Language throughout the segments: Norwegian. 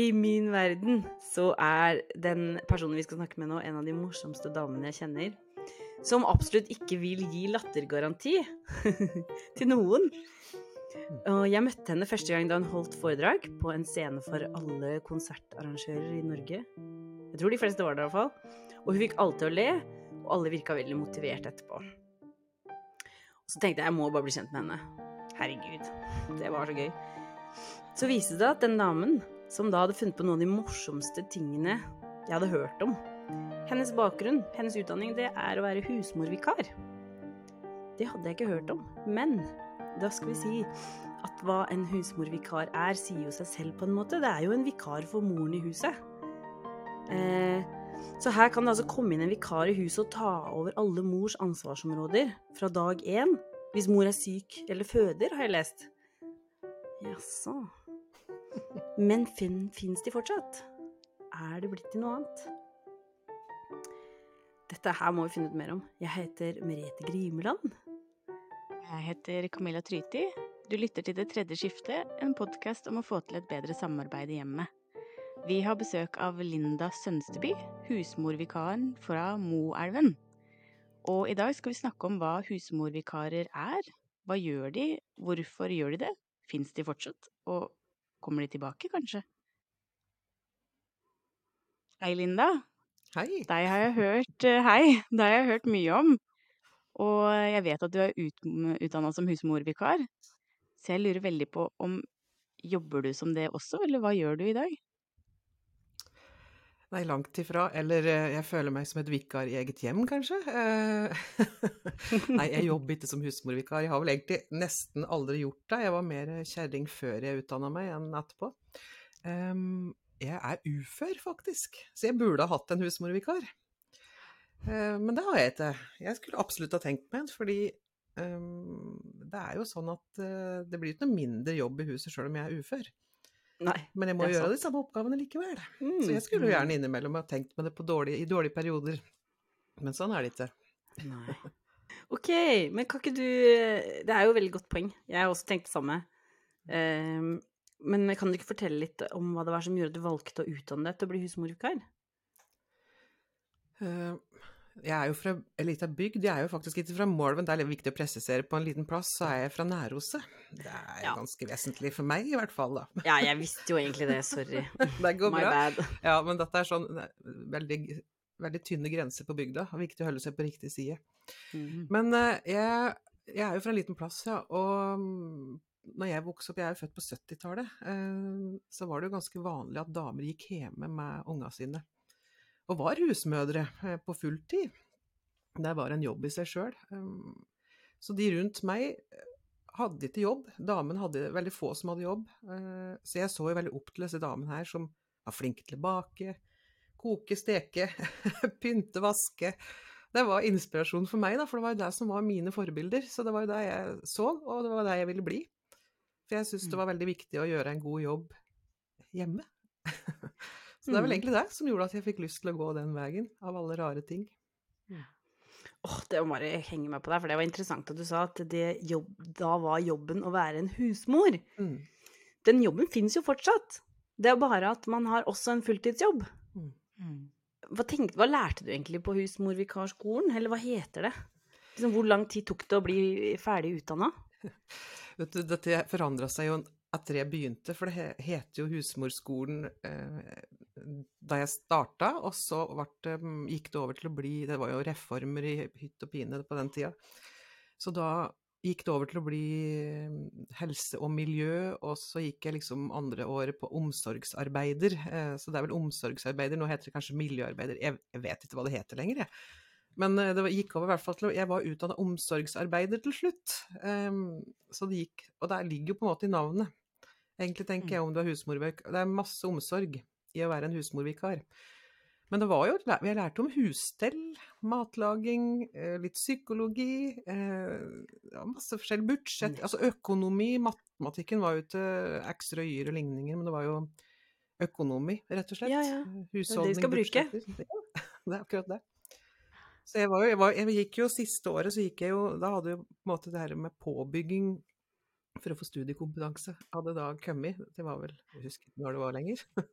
I min verden så er den personen vi skal snakke med nå, en av de morsomste damene jeg kjenner. Som absolutt ikke vil gi lattergaranti til noen. Og jeg møtte henne første gang da hun holdt foredrag på en scene for alle konsertarrangører i Norge. Jeg tror de fleste var der i hvert fall. Og hun fikk alle til å le, og alle virka veldig motivert etterpå. Og så tenkte jeg jeg må bare bli kjent med henne. Herregud, det var så gøy. Så viste det at den damen, som da hadde funnet på noen av de morsomste tingene jeg hadde hørt om Hennes bakgrunn, hennes utdanning, det er å være husmorvikar. Det hadde jeg ikke hørt om. Men da skal vi si at hva en husmorvikar er, sier jo seg selv på en måte. Det er jo en vikar for moren i huset. Eh, så her kan det altså komme inn en vikar i huset og ta over alle mors ansvarsområder fra dag én. Hvis mor er syk eller føder, har jeg lest. Jaså. Men fin, fins de fortsatt? Er det blitt til noe annet? Dette her må vi finne ut mer om. Jeg heter Merete Grimeland. Jeg heter Camilla Tryti. Du lytter til Det tredje skiftet, en podkast om å få til et bedre samarbeid i hjemmet. Vi har besøk av Linda Sønsteby, husmorvikaren fra Moelven. Og i dag skal vi snakke om hva husmorvikarer er. Hva gjør de, hvorfor gjør de det, fins de fortsatt, og kommer de tilbake, kanskje? Hei, Linda. Hei. Deg har jeg hørt eh, Hei, deg har jeg hørt mye om. Og jeg vet at du er ut, utdanna som husmorvikar. Så jeg lurer veldig på om Jobber du som det også, eller hva gjør du i dag? Nei, langt ifra. Eller eh, jeg føler meg som et vikar i eget hjem, kanskje. Eh, Nei, jeg jobber ikke som husmorvikar. Jeg har vel egentlig nesten aldri gjort det. Jeg var mer kjerring før jeg utdanna meg enn etterpå. Jeg er ufør, faktisk, så jeg burde ha hatt en husmorvikar. Uh, men det har jeg ikke. Jeg skulle absolutt ha tenkt meg en, fordi det er jo sånn at det blir ikke noe mindre jobb i huset sjøl om jeg er ufør. Nei, Men jeg må gjøre sant. de samme oppgavene likevel. Mm. Så jeg skulle jo gjerne innimellom ha tenkt med det på dårlige, i dårlige perioder. Men sånn er det ikke. Nei. Ok, men kan ikke du Det er jo et veldig godt poeng. Jeg har også tenkt det samme. Um, men kan du ikke fortelle litt om hva det var som gjorde at du valgte å utdanne deg til å bli husmorvikar? Eh, Jeg er jo fra ei lita bygd, jeg er jo faktisk ikke fra Moelven, det er litt viktig å presisere. På en liten plass så er jeg fra Næroset. Det er Ja. ganske vesentlig for meg, i hvert fall, da. Ja, jeg visste jo egentlig det, sorry. Det går My bra. bad. Ja, men dette er sånn veldig, veldig tynne grenser på bygda. Viktig å holde seg på riktig side. Mm. Men eh, jeg, jeg er jo fra en liten plass, ja. Og mm, når jeg vokste opp, jeg er født på 70-tallet, eh, så var det jo ganske vanlig at damer gikk hjemme med unga sine. Og var husmødre eh, på full tid. Det var en jobb i seg sjøl. Så de rundt meg eh, hadde ikke jobb. Damen hadde veldig få som hadde jobb. Eh, Så jeg så jo veldig opp til disse damene her som var flinke til å bake, koke, steke, pynte, vaske. Det var inspirasjon for meg, da, for det var jo det som var mine forbilder. Så det var jo det jeg så, og det var det jeg ville bli. For jeg syntes det var veldig viktig å gjøre en god jobb hjemme. Så det er vel Mm. egentlig det som gjorde at jeg fikk lyst til å gå den veien, av alle rare ting. Åh, det må bare henge meg på deg, for det var interessant at du sa at det jobb, da var jobben å være en husmor. Mm. Den jobben finnes jo fortsatt. Det er bare at man har også en fulltidsjobb. Mm. Hva, tenkte, hva lærte du egentlig på husmorvikarskolen, eller hva heter det? Liksom, hvor lang tid tok det å bli ferdig utdanna? Vet du, dette forandra seg jo etter jeg begynte, for det heter jo Husmorskolen eh, da jeg starta, og så det, mm, gikk det over til å bli Det var jo reformer i hytt og pine på den tida. Så da gikk det over til å bli mm, helse og miljø, og så gikk jeg liksom andre året på omsorgsarbeider. Eh, så det er vel omsorgsarbeider, nå heter det kanskje miljøarbeider, jeg, vet ikke hva det heter lenger, jeg. Men eh, det gikk over i hvert fall til Jeg var utdanna omsorgsarbeider til slutt. Ehm, så det gikk Og der ligger jo på en måte i navnet. Egentlig tenker jeg om du er husmorvikar Det er masse omsorg i å være en husmorvikar. Men det var jo Jeg lærte om husstell, matlaging, eh, litt psykologi eh, ja, Masse forskjellig. Budsjett Altså økonomi. Matematikken var jo ikke x røyer og ligninger, men det var jo økonomi, rett og slett. Ja, ja. Det er det vi skal bruke. Ja, det er akkurat det. Så jeg, var jo, jeg, var, jeg gikk jo siste året, så gikk jeg jo Da hadde jo på en måte det her med påbygging for å få studiekompetanse hadde da kommet. Det var vel Jeg husker når det var lenger.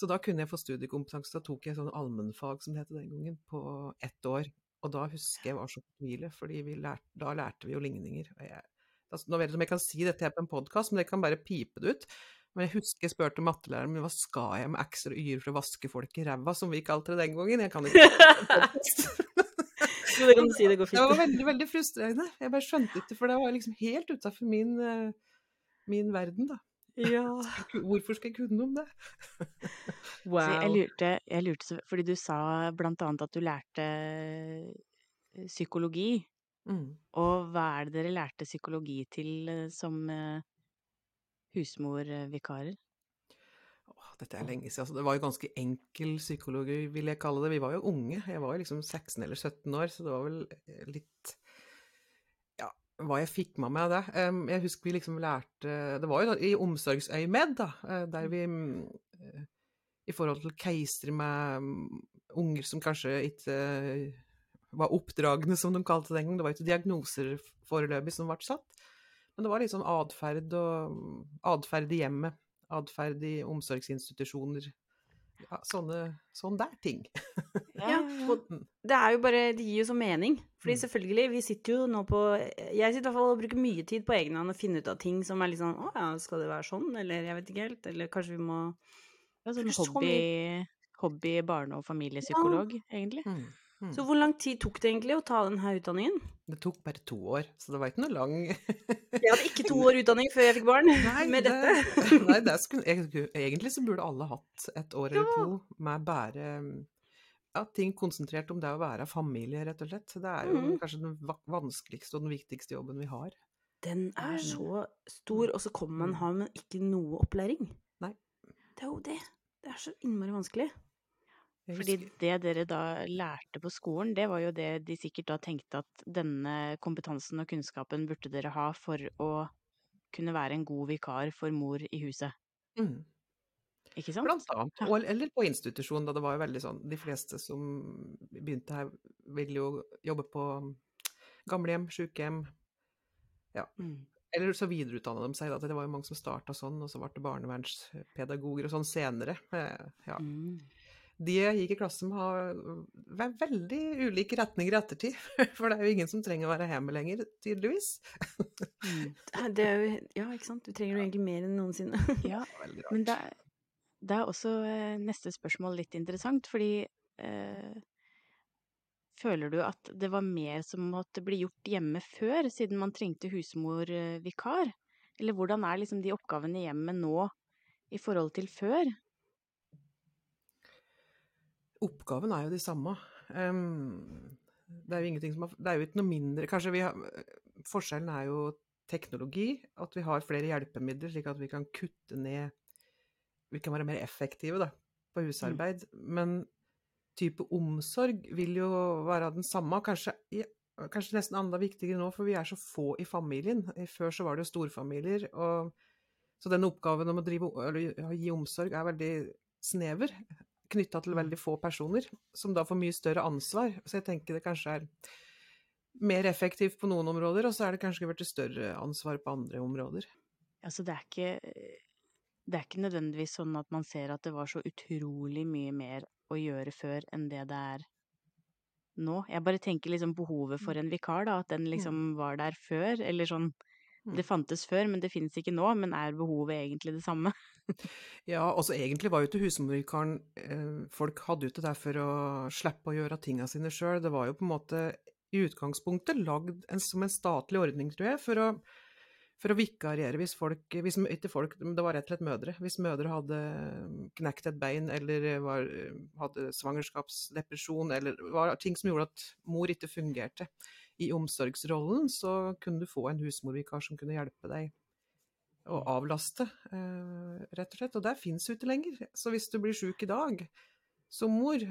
Så da kunne jeg få studiekompetanse. Da tok jeg sånn allmennfag, som det het den gangen, på ett år. Og da husker jeg var så fortvilet, fordi da lærte vi jo ligninger. Jeg, altså, nå vet jeg ikke om jeg kan si dette på en podkast, men jeg kan bare pipe det ut. Men jeg husker jeg spurte mattelæreren min hva skal jeg med x-er og y-er for å vaske folk i ræva, som vi kalte det den gangen. Jeg kan ikke Jo, det kan du si, det går Det var veldig, veldig frustrerende. Jeg bare skjønte ikke, for det var liksom helt utafor min, eh, min verden, da. Ja. Hvorfor skal jeg kunne om det? Wow. Så jeg lurte, jeg lurte så, fordi du sa blant annet at du lærte eh, psykologi. Mm. Og hva er det dere lærte psykologi til eh, som husmorvikarer? Dette er lenge siden. Altså, det var jo ganske enkel psykologi, vil jeg kalle det. Vi var jo unge. Jeg var jo liksom 16 eller 17 år, så det var vel eh, litt Ja, hva jeg fikk med meg av det. Jeg husker vi liksom lærte Det var jo i omsorgsøyemed, da, eh, der vi mm, eh, I forhold til keisere med mm, unger som kanskje ikke var oppdragende, som de kalte det den gang. Det var ikke diagnoser foreløpig som ble satt. Men det var liksom atferd og atferd i hjemmet atferd i omsorgsinstitusjoner. Ja, sånne, sånn der ting. Ja, og det er jo bare Det gir jo så mening. Fordi Mm. selvfølgelig, vi sitter jo nå på Jeg sitter i hvert fall og bruker mye tid på egen hånd og finne ut av ting som er litt sånn Å ja, skal det være sånn? Eller jeg vet ikke helt. Eller kanskje vi må Ja, sånn hobby, hobby barne- og familiepsykolog, egentlig. Mm. Mm. Så hvor lang tid tok det egentlig å ta denne utdanningen? Det tok bare to år, så det var ikke noe lang Jeg hadde ikke to år utdanning før jeg fikk barn med det, dette. nei, det skulle, egentlig så burde alle hatt et år eller to med bare ja, ting konsentrert om det å være familie, rett og slett. Det er jo mm. kanskje den vanskeligste og den viktigste jobben vi har. Den er så stor, og så kommer man ha med ikke noe opplæring. Nei. Det er jo det. Det er så innmari vanskelig. Jeg Fordi husker- det dere da lærte på skolen, det var jo det de sikkert da tenkte at denne kompetansen og kunnskapen burde dere ha for å kunne være en god vikar for mor i huset. Mm. Ikke sant? Blant annet. Ja. Og, eller på institusjon, da det var jo veldig sånn De fleste som begynte her, ville jo jobbe på gamlehjem, sykehjem. Mm. Eller så videreutdanna de seg, da. Det var jo mange som starta sånn, og så ble det barnevernspedagoger og sånn senere. Eh, Ja. Mm. De jeg gikk i klasse med, har vært veldig ulike retninger i ettertid. For det er jo ingen som trenger å være hjemme lenger, tydeligvis. Mm. Det er jo, ja, ikke sant. Du trenger det egentlig mer enn noensinne. Ja, Veldig men det, er- det er også eh, neste spørsmål litt interessant, fordi eh, Føler du at det var mer som måtte bli gjort hjemme før, siden man trengte husmorvikar? Eller hvordan er liksom de oppgavene i hjemmet nå i forhold til før? Oppgaven er jo de samme. Um, det er jo ingenting som har Det er jo ikke noe mindre Kanskje vi har Forskjellen er jo teknologi, at vi har flere hjelpemidler, slik at vi kan kutte ned Vi kan være mer effektive da, på husarbeid. Men type omsorg vil jo være den samme, kanskje, ja, kanskje nesten enda viktigere nå, for vi er så få i familien. Før så var det jo storfamilier, og så den oppgaven om å drive, eller gi omsorg er veldig snever knytta til veldig få personer, som da får mye større ansvar. Så jeg tenker det kanskje er mer effektivt på noen områder, og så er det kanskje blitt større ansvar på andre områder. Altså, det er ikke Det er ikke nødvendigvis sånn at man ser at det var så utrolig mye mer å gjøre før enn det det er nå. Jeg bare tenker liksom behovet for en vikar, da, at den liksom var der før, eller sånn Det fantes før, men det finnes ikke nå, men er behovet egentlig det samme? Ja, altså egentlig var jo ikke husmorvikaren eh, Folk hadde jo ikke det for å slippe å gjøre tinga sine sjøl. Det var jo på en måte i utgangspunktet lagd en, som en statlig ordning, tror jeg, for å, for å vikariere hvis folk hvis, Ikke folk, det var rett og slett mødre. Hvis mødre hadde knekt et bein eller var, hadde svangerskapsdepresjon eller var ting som gjorde at mor ikke fungerte i omsorgsrollen, så kunne du få en husmorvikar som kunne hjelpe deg å avlaste, eh, rett og slett. Og der fins jo ikke lenger. Så hvis du blir sjuk i dag som mor,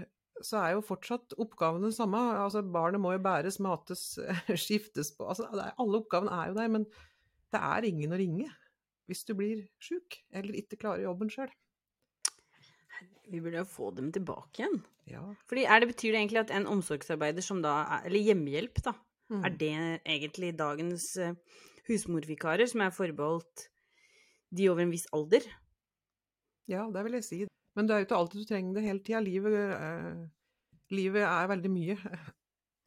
så er jo fortsatt oppgavene samme. Altså, barnet må jo bæres, mates, skiftes på altså, Alle oppgavene er jo der, men det er ingen å ringe hvis du blir sjuk eller ikke klarer jobben sjøl. Vi burde jo få dem tilbake igjen. Ja. Fordi er det, Betyr det egentlig at en omsorgsarbeider som da er Eller hjemmehjelp, da. Mm. Er det egentlig dagens eh, husmorvikarer som er forbeholdt de over en viss alder. Ja, det vil jeg si. Men det er jo ikke alltid du trenger det hele tida. Livet, eh, livet er veldig mye.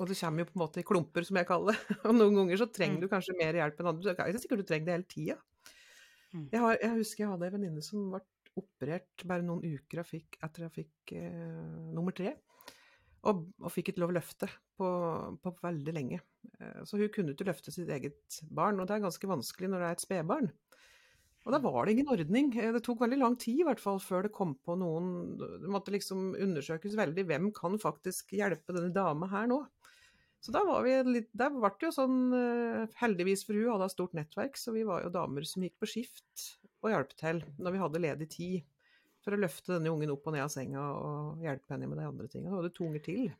Og det kommer jo på en måte i klumper, som jeg kaller det. Og noen ganger så trenger Mm. du kanskje mer hjelp enn andre. Det er ikke sikkert du trenger det hele tida. Mm. Jeg, jeg husker jeg hadde en venninne som ble operert bare noen uker jeg fikk, etter jeg fikk eh, nummer tre. Og, og fikk ikke lov å løfte på, på veldig lenge. Eh, Så hun kunne ikke løfte sitt eget barn, og det er ganske vanskelig når det er et spedbarn. Og da var det ingen ordning. Eh, Det tok veldig lang tid i hvert fall før det kom på noen Det måtte liksom undersøkes veldig hvem kan faktisk hjelpe denne dama her nå. Så da var vi litt Der ble det jo sånn eh, Heldigvis for hun hadde et stort nettverk, så vi var jo damer som gikk på skift og hjalp til når vi hadde ledig tid. For å løfte denne ungen opp og ned av senga og hjelpe henne med de andre tingene. Da var det to unger til.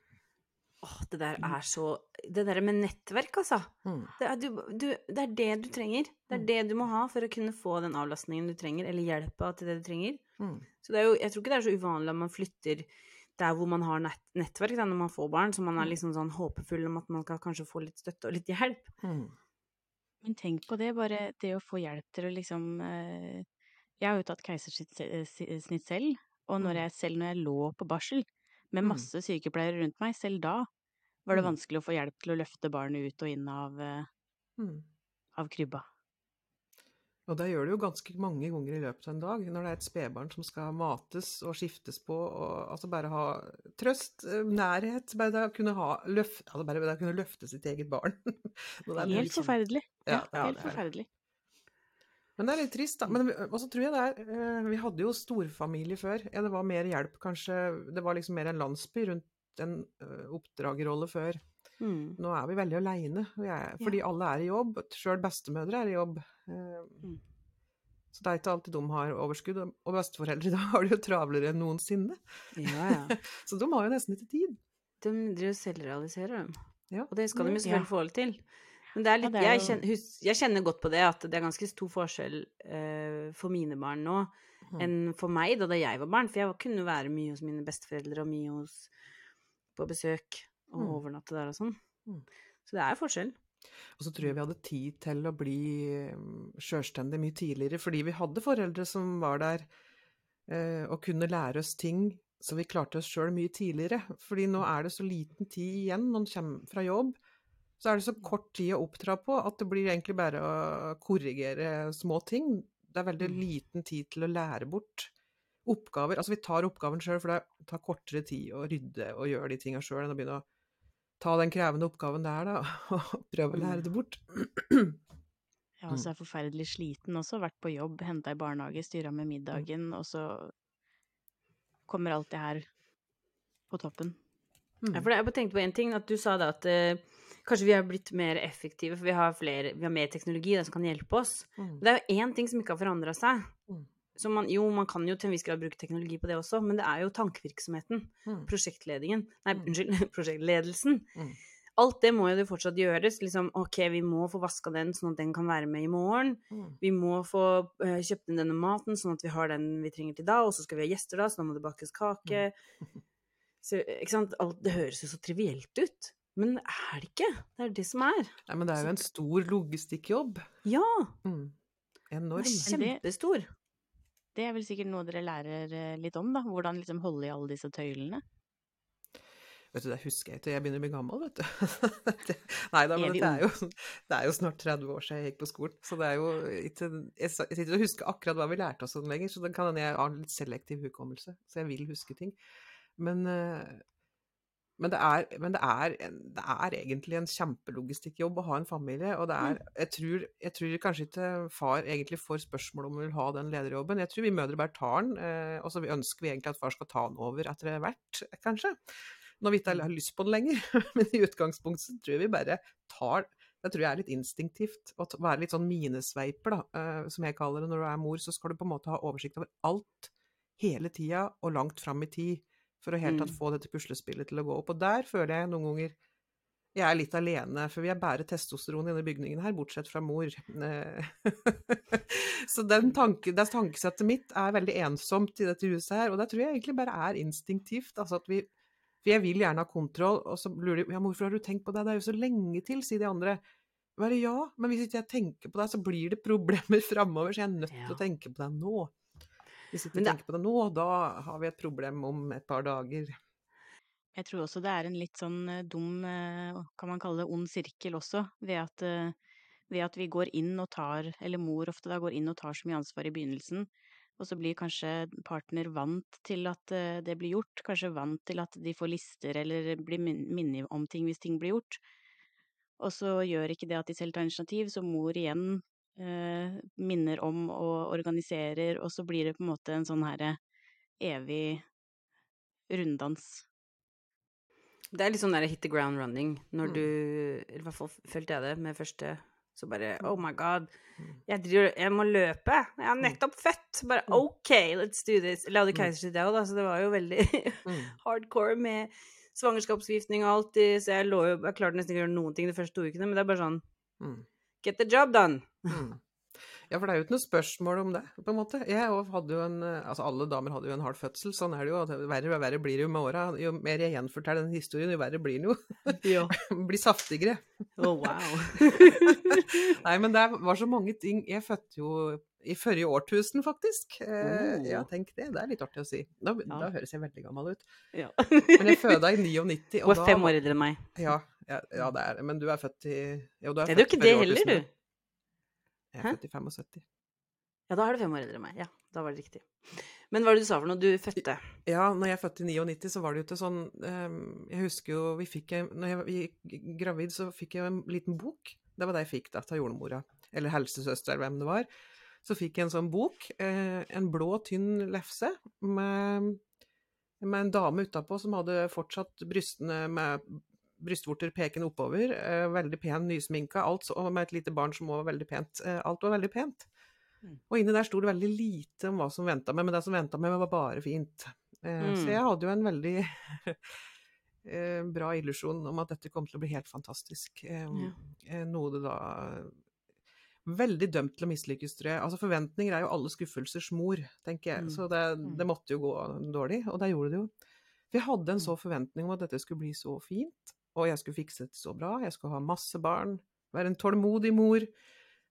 Åh, det der er så Det der med nettverk, altså. Mm. Det er, du, du, det er det du trenger. Det er Mm. det du må ha for å kunne få den avlastningen du trenger, eller hjelpa til det du trenger. Mm. Så det er jo, jeg tror ikke det er så uvanlig at man flytter der hvor man har nett, nettverk da, når man får barn, så man er Mm. liksom sånn håpefull om at man kan kanskje få litt støtte og litt hjelp. Mm. Men tenk på det, bare det å få hjelp til å liksom eh, Jeg har jo tatt keisersnitt selv, og når Mm. jeg, selv når jeg lå på barsel med Mm. masse sykepleiere rundt meg, selv da var det Mm. vanskelig å få hjelp til å løfte barnet ut og inn av, eh, av krybba. Og det gjør det jo ganske mange ganger i løpet av en dag, når det er et spedbarn som skal mates og skiftes på, og altså bare ha trøst, eh, nærhet, bare å kunne ha løft, altså bare å kunne løfte sitt eget barn. Helt liksom- forferdelig. Ja, Ja, helt er forferdelig. Men det er litt trist, da. Men også og så tror jeg det er Vi hadde jo storfamilie før. Ja, det var mer hjelp, kanskje. Det var liksom mer en landsby rundt en oppdragerrolle før. Mm. Nå er vi veldig aleine, fordi alle er i jobb. Sjøl bestemødre er i jobb. Mm. Så det er ikke alltid de har overskudd. og- besteforeldre da har det jo travlere enn noensinne. Ja, ja. Så de har jo nesten ikke tid. De driver selvrealiserer dem. Ja. Og det skal de jo Ja. selvfølgelig få til. Men det er Ja, det er jeg, kjenner, hus, jeg kjenner godt på det at det er ganske stor forskjell uh, for mine barn nå Mm. enn for meg da, da jeg var barn. For jeg kunne være mye hos mine besteforeldre og mye hos på besøk og Mm. overnatte der og sånn. Mm. Så det er forskjell. Og så tror jeg vi hadde tid til å bli mm, sjølstendige mye tidligere, fordi vi hadde foreldre som var der uh, og kunne lære oss ting så vi klarte oss sjøl mye tidligere. Fordi nå er det så liten tid igjen når man kommer fra jobb. Så er det så kort tid å oppdra på at det blir egentlig bare å korrigere små ting. Det er veldig Mm. liten tid til å lære bort oppgaver. Altså vi tar oppgaven sjøl, for det tar kortere tid å rydde og gjøre de tinga sjøl enn å begynne å ta den krevende oppgaven der, da, og prøve å lære det bort. Jeg og så er forferdelig sliten også, vært på jobb, henta i barnehage, styra med middagen, og så kommer alt det her på toppen. Mm. Ja, for jeg bare tenkte på en ting, at du sa da at eh, kanskje vi har blitt mer effektive, for vi har, flere, vi har mer teknologi da, som kan hjelpe oss. Mm. Det er jo én ting som ikke har forandra seg. Mm. Så man, jo, man kan jo til en viss grad bruke teknologi på det også, men det er jo tankevirksomheten. Mm. Prosjektledingen. Nei, Mm. unnskyld, prosjektledelsen. Mm. Alt det må jo det fortsatt gjøres. Liksom, ok, vi må få vaska den sånn at den kan være med i morgen. Mm. Vi må få uh, kjøpt inn denne maten sånn at vi har den vi trenger til da, og så skal vi ha gjester da, så da må det bakes kake. Så, ikke sant? Alt, det høres jo så trivielt ut. Men det er det ikke. Det er det som er. Nei, men det er jo en stor logistikkjobb. Ja! Mm. Enorm. Kjempestor. Det er vel sikkert noe dere lærer eh, litt om, da. Hvordan liksom holde i alle disse tøylene. Vet du, det husker jeg ikke, jeg begynner å bli gammel, vet du. Det- Nei da, men det er jo, det er jo snart 30 år siden jeg gikk på skolen, så det er jo ikke jeg sitter og husker akkurat hva vi lærte oss om lenger, så det kan hende jeg har litt selektiv hukommelse, så jeg vil huske ting. Men, eh, men, det, er, men det, er, en- det er egentlig en kjempelogistikkjobb å ha en familie, og det er Jeg tror, jeg tror kanskje ikke far egentlig får spørsmål om hun vil ha den lederjobben. Jeg tror vi mødre bare tar den, eh, og så ønsker vi egentlig at far skal ta den over etter hvert, kanskje når vi ikke har lyst på den lenger. Men i utgangspunktet tror jeg vi bare tar Det tror jeg er litt instinktivt. Å være litt sånn minesveiper, da, eh, som jeg kaller det. Når du er mor, så skal du på en måte ha oversikt over alt hele tida og langt fram i tid. For å helt tatt Mm. få dette puslespillet til å gå opp. Og der føler jeg noen ganger jeg er litt alene, for vi er bare testosteron i denne bygningen her, bortsett fra mor. Eh, så den tanke, det tankesettet mitt er veldig ensomt i dette huset her, og det tror jeg egentlig bare er instinktivt. Altså at vi For jeg vil gjerne ha kontroll, og så lurer de Ja, hvorfor har du tenkt på det? Det er jo så lenge til, sier de andre. Bare ja, men hvis ikke jeg tenker på det, så blir det problemer framover, så jeg er nødt til Ja. å tenke på det nå. Hvis ikke Men tenker på det nå, da har vi et problem om et par dager. Jeg tror også det er en litt sånn eh, dum, eh, kan man kalle det, ond sirkel også, ved at, eh, ved at vi går inn og tar, eller mor ofte da, går inn og tar så mye ansvar i begynnelsen, og så blir kanskje partner vant til at det blir gjort, kanskje vant til at de får lister eller blir min- minnet om ting hvis ting blir gjort. Og så gjør ikke det at de selv tar initiativ, så mor igjen minner om og organiserer, og så blir det på en måte en sånn herre evig runddans. Det er litt sånn der hit the ground running når Mm. du Eller i hvert fall følte jeg det med første. Så bare Mm. Oh my god. Mm. Jeg, driver, jeg må løpe. Jeg er nettopp født. Bare Mm. OK, let's do this. Eller jeg hadde Mm. keisersnitt, jeg òg, da, så det var jo veldig Mm. hardcore med svangerskapsforgiftning og alt. Så jeg lå jo Jeg klarte nesten ikke å gjøre noen ting de første to ukene, men det er bare sånn Mm. Get the job done. Mm. Ja, for det er jo ikke noe spørsmål om det, på en måte. Jeg hadde jo en Altså, alle damer hadde jo en hard fødsel, sånn er det jo. Verre og verre blir det jo med åra. Jo mer jeg gjenforteller den historien, jo verre blir den jo. Ja. blir saftigere. Oh, wow. Nei, men det var så mange ting Jeg fødte jo i forrige årtusen, faktisk. Eh, Oh. Ja, tenk det. Det er litt artig å si. Da, Ja. da høres jeg veldig gammel ut. ja. Men jeg føda i 99, Og du er da fem år eldre enn meg. Ja, ja, ja, det er. Men du er født i Jo, du er Er du ikke det heller, du? Jeg Jeg Hæ? er født i 75. Ja, da er du fem år eldre enn meg. Ja, da var det riktig. Men hva var det du sa for noe? Du fødte? Ja, når jeg fødte i 99, så var det jo til sånn ehm, Jeg husker jo vi fikk Når jeg gikk gravid, så fikk jeg en liten bok. Det var det jeg fikk da, av jordmora. Eller helsesøster, eller hvem det var. Så fikk jeg en sånn bok. Eh, en blå, tynn lefse med, med en dame utapå som hadde fortsatt brystene med brystvorter pekende oppover. Eh, veldig pen, nysminka. Alt og med et lite barn som var veldig pent. Eh, alt var veldig pent. Mm. Og inni der sto det veldig lite om hva som venta meg, men det som venta meg, var bare fint. Eh, Mm. Så jeg hadde jo en veldig eh, bra illusjon om at dette kom til å bli helt fantastisk. Eh, Ja. Noe det da Veldig dømt til å mislykkes, tror jeg. Altså Forventninger er jo alle skuffelsers mor, tenker jeg. Mm. Så det, det måtte jo gå dårlig, og det gjorde det jo. For jeg hadde en Mm. så forventning om at dette skulle bli så fint, og jeg skulle fikse det så bra. Jeg skulle ha masse barn, være en tålmodig mor.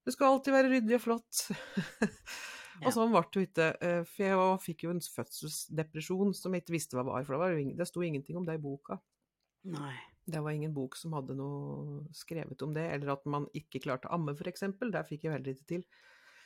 Det skulle alltid være ryddig og flott. Ja. Og sånn ble det jo ikke. eh, For jeg fikk jo en fødselsdepresjon som jeg ikke visste hva var, for det, var det sto ingenting om det i boka. Nei. Det var ingen bok som hadde noe skrevet om det, eller at man ikke klarte å amme, eksempel. Der fikk jeg veldig lite til.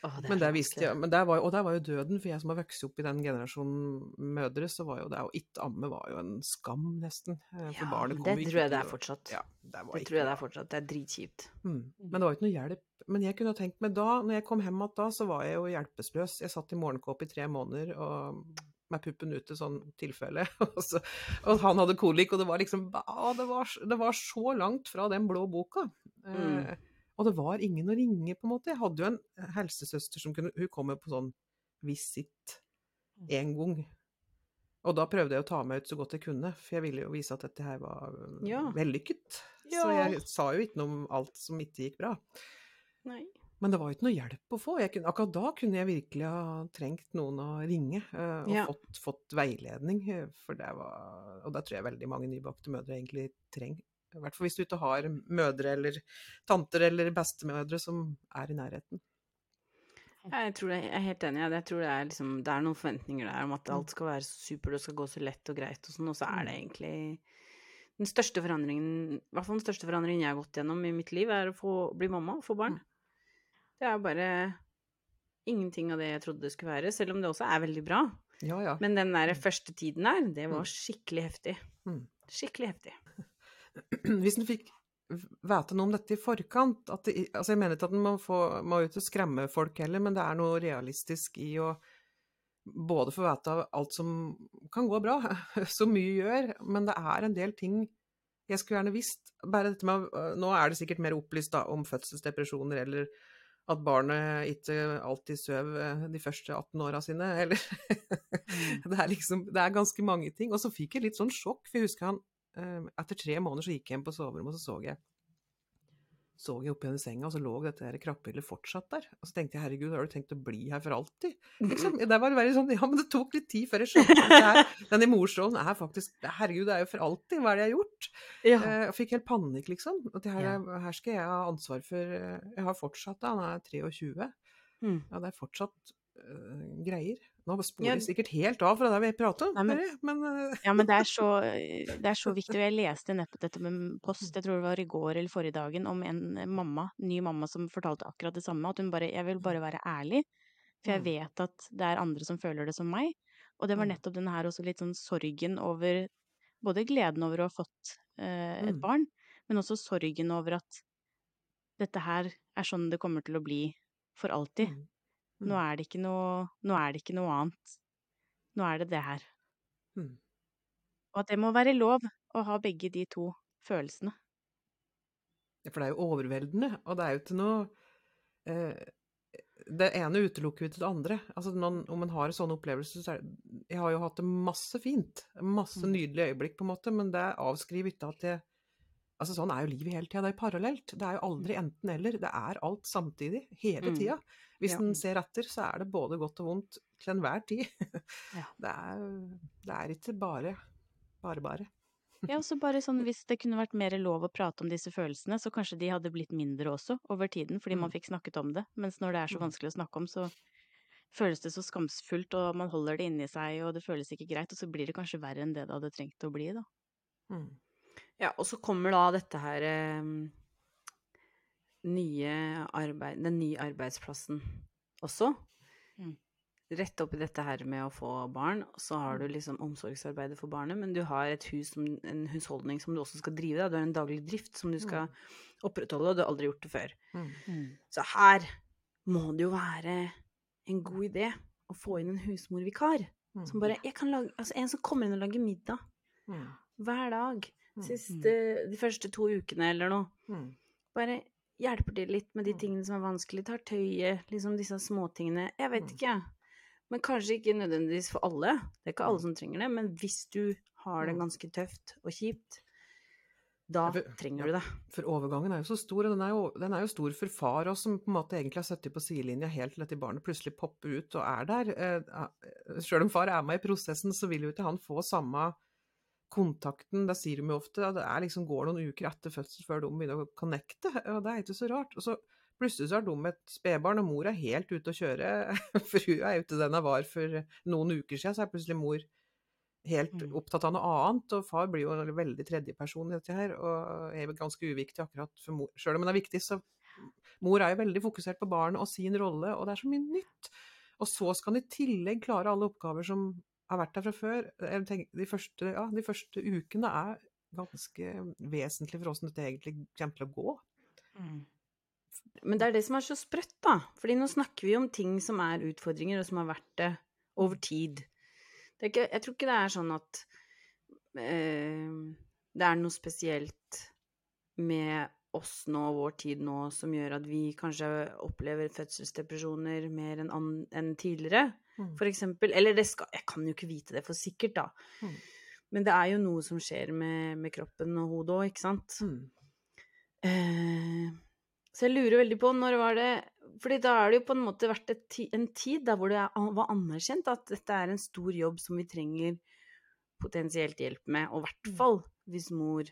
Åh, Men der visste jeg, men der var, og der var jo døden, for jeg som har vokst opp i den generasjonen mødre, så var jo det å ikke amme var jo en skam, nesten. eh, For Ja, barnet kom det ikke, tror jeg det er fortsatt. Ja, det var Det tror jeg det er fortsatt. Det er dritkjipt. Mm. Men det var jo ikke noe hjelp. Men jeg kunne tenkt meg da, når jeg kom hjem igjen da, så var jeg jo hjelpeløs. Jeg satt i morgenkåpe i tre måneder og med puppen ute, sånn tilfelle. Og, han hadde kolik, og det var liksom å, det, var, det var så langt fra den blå boka. Mm. Eh, og det var ingen å ringe, på en måte. Jeg hadde jo en helsesøster som kunne Hun kom jo på sånn visitt én gang. Og da prøvde jeg å ta meg ut så godt jeg kunne, for jeg ville jo vise at dette her var Ja. vellykket. Ja. Så jeg sa jo ikke noe om alt som ikke gikk bra. Nei. Men det var jo ikke noe hjelp å få. Jeg kunne, akkurat da kunne jeg virkelig ha trengt noen å ringe, eh, og Ja. fått, fått veiledning. eh, For det var Og det tror jeg veldig mange nybakte mødre egentlig trenger. I hvert fall hvis du ikke har mødre eller tanter eller bestemødre som er i nærheten. Jeg tror det, jeg er helt enig. Jeg tror det er, liksom, det er noen forventninger der om at Mm. alt skal være super, supert og skal gå så lett og greit og sånn, og så er det egentlig Den største forandringen, i hvert fall den største forandringen jeg har gått gjennom i mitt liv, er å få, bli mamma og få barn. Mm. Det er bare ingenting av det jeg trodde det skulle være, selv om det også er veldig bra. Ja, ja. Men den der Mm. første tiden der, det var Mm. skikkelig heftig. Mm. Skikkelig heftig. Hvis en fikk vite noe om dette i forkant det, altså Jeg mener ikke at en må, få, må ut og skremme folk heller, men det er noe realistisk i å både få vite alt som kan gå bra, så mye gjør, men det er en del ting jeg skulle gjerne visst. Bare dette med, øh, Nå er det sikkert mer opplyst da, om fødselsdepresjoner, eller at barnet ikke alltid sover øh, de første 18 åra sine, eller det, er liksom, det er ganske mange ting. Og så fikk jeg litt sånn sjokk, for jeg husker han eh, Etter tre måneder så gikk jeg hjem på soverommet, og så så jeg så jeg opp gjennom senga, og så lå dette her krabbehjulet fortsatt der. Og så tenkte jeg herregud, har du tenkt å bli her for alltid? Liksom, det var veldig sånn, ja, men det tok litt tid før jeg skjønte at her, denne morsrollen er faktisk Herregud, det er jo for alltid, hva er det jeg har gjort? Ja. Eh, Jeg fikk helt panikk, liksom. At det her, Ja. er- her skal jeg ha ansvar for eh, Jeg har fortsatt, da, han er 23. Mm. Ja, det er fortsatt eh, greier. Nå sporer Ja. jeg sikkert helt av fra det vi prater om, Nei, men- men eh, Ja, men det er så, det er så viktig. Og jeg leste nettopp dette med post, jeg tror det var i går eller forrige dagen, om en mamma, ny mamma som fortalte akkurat det samme. At hun bare Jeg vil bare være ærlig, for jeg Mm. vet at det er andre som føler det som meg. Og det var Mm. nettopp denne her også litt sånn sorgen over Både gleden over å ha fått eh, et Mm. barn, men også sorgen over at dette her er sånn det kommer til å bli for alltid. Mm, Nå er det ikke noe, nå er det ikke noe annet. Nå er det det her. mm. Og at det må være lov å ha begge de to følelsene. Ja, For det er jo overveldende, og det er jo ikke noe eh, Det ene utelukker jo ikke det andre. Altså, når, om man har en sånn opplevelse, så er det Jeg har jo hatt det masse fint. Masse Mm. nydelige øyeblikk, på en måte, men det avskriver ikke at jeg Altså, sånn er jo livet hele tida. Det er parallelt. Det er jo aldri enten-eller. Det er alt samtidig. Hele Mm. tida. Hvis Ja. en ser etter, så er det både godt og vondt til enhver tid. Ja. Det, er, det er ikke bare bare, bare. Ja, og så bare sånn hvis det kunne vært mer lov å prate om disse følelsene, så kanskje de hadde blitt mindre også over tiden, fordi man Mm. fikk snakket om det. Mens når det er så Mm. vanskelig å snakke om, så føles det så skamsfullt, og man holder det inni seg, og det føles ikke greit, og så blir det kanskje verre enn det det hadde trengt å bli, da. Mm. Ja, og så kommer da dette her eh, nye arbeid, den nye arbeidsplassen også. Mm. Rett oppi dette her med å få barn, så har du liksom omsorgsarbeidet for barnet, men du har et hus som, en husholdning som du også skal drive. Da. Du har en daglig drift som du skal opprettholde, og du har aldri gjort det før. Mm. Så her må det jo være en god idé å få inn en husmorvikar. Mm. Som bare, jeg kan lage, altså En som kommer inn og lager middag Mm. hver dag. Mm. Siste, de første to ukene eller noe. Mm. Bare hjelper til litt med de Mm. tingene som er vanskelig. Tar tøyet, liksom disse småtingene. Jeg vet Mm. ikke. Men kanskje ikke nødvendigvis for alle. Det er ikke alle Mm. som trenger det. Men hvis du har det Mm. ganske tøft og kjipt, da Ja, trenger du det. For overgangen er jo så stor, og den er jo, den er jo stor for far også, som på en måte egentlig har sittet på sidelinja helt til dette barnet plutselig popper ut og er der. Eh, Sjøl om far er med i prosessen, så vil jo ikke han få samme kontakten. Det sier de jo ofte, at det er liksom, går noen uker etter fødsel før de begynner å connecte, og det er ikke så rart. Og så plutselig så har de et spedbarn, og mor er helt ute å kjøre, for hun er ute den hun var for noen uker siden, så er plutselig mor helt Mm. opptatt av noe annet, og far blir jo en veldig tredjeperson i dette her, og er ganske uviktig akkurat for mor. Selv om hun er viktig, så mor er jo veldig fokusert på barnet og sin rolle, og det er så mye nytt. Og så skal han i tillegg klare alle oppgaver som har vært der fra før. Jeg tenker, de, første, ja, de første ukene er ganske vesentlig for åssen dette egentlig kommer til å gå. Men det er det som er så sprøtt, da. Fordi nå snakker vi om ting som er utfordringer, og som har vært det over tid. Det er ikke, jeg tror ikke det er sånn at eh, det er noe spesielt med oss nå, vår tid nå, som gjør at vi kanskje opplever fødselsdepresjoner mer enn en tidligere, Mm. for eksempel. Eller det skal Jeg kan jo ikke vite det for sikkert, da. Mm. Men det er jo noe som skjer med, med kroppen og hodet òg, ikke sant? Mm. Eh, så jeg lurer veldig på når var det fordi da har det jo på en måte vært ti, en tid der hvor det er- var anerkjent at dette er en stor jobb som vi trenger potensielt hjelp med, og i hvert Mm. fall hvis mor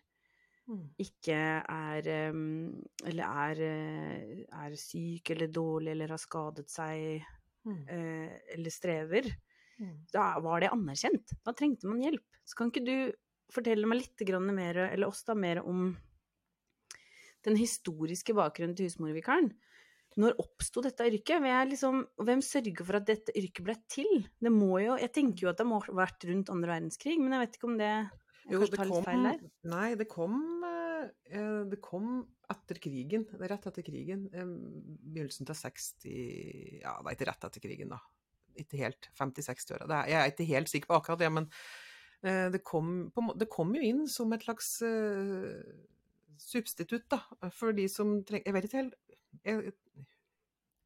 Mm. ikke er Eller er, eh, er syk eller dårlig eller har skadet seg Mm. eh, eller strever. Mm. Da var det anerkjent. Da trengte man hjelp. Så kan ikke du fortelle meg litt grann mer, eller oss da, mer om den historiske bakgrunnen til husmorvikaren? Når oppsto dette yrket? Liksom, hvem sørger for at dette yrket ble til? Det må jo, Jeg tenker jo at det må ha vært rundt andre verdenskrig, men jeg vet ikke om det Jo, det kom, nei, det kom, eh, det kom etter krigen. Rett etter krigen. eh, Begynnelsen til 60 Ja, det er ikke rett etter krigen, da. Ikke helt. 50-60-åra. Er- Jeg er ikke helt sikker på akkurat det, men eh, det kom, det kom jo inn som et slags eh, substitutt, da, for de som trenger Jeg vet ikke helt jeg,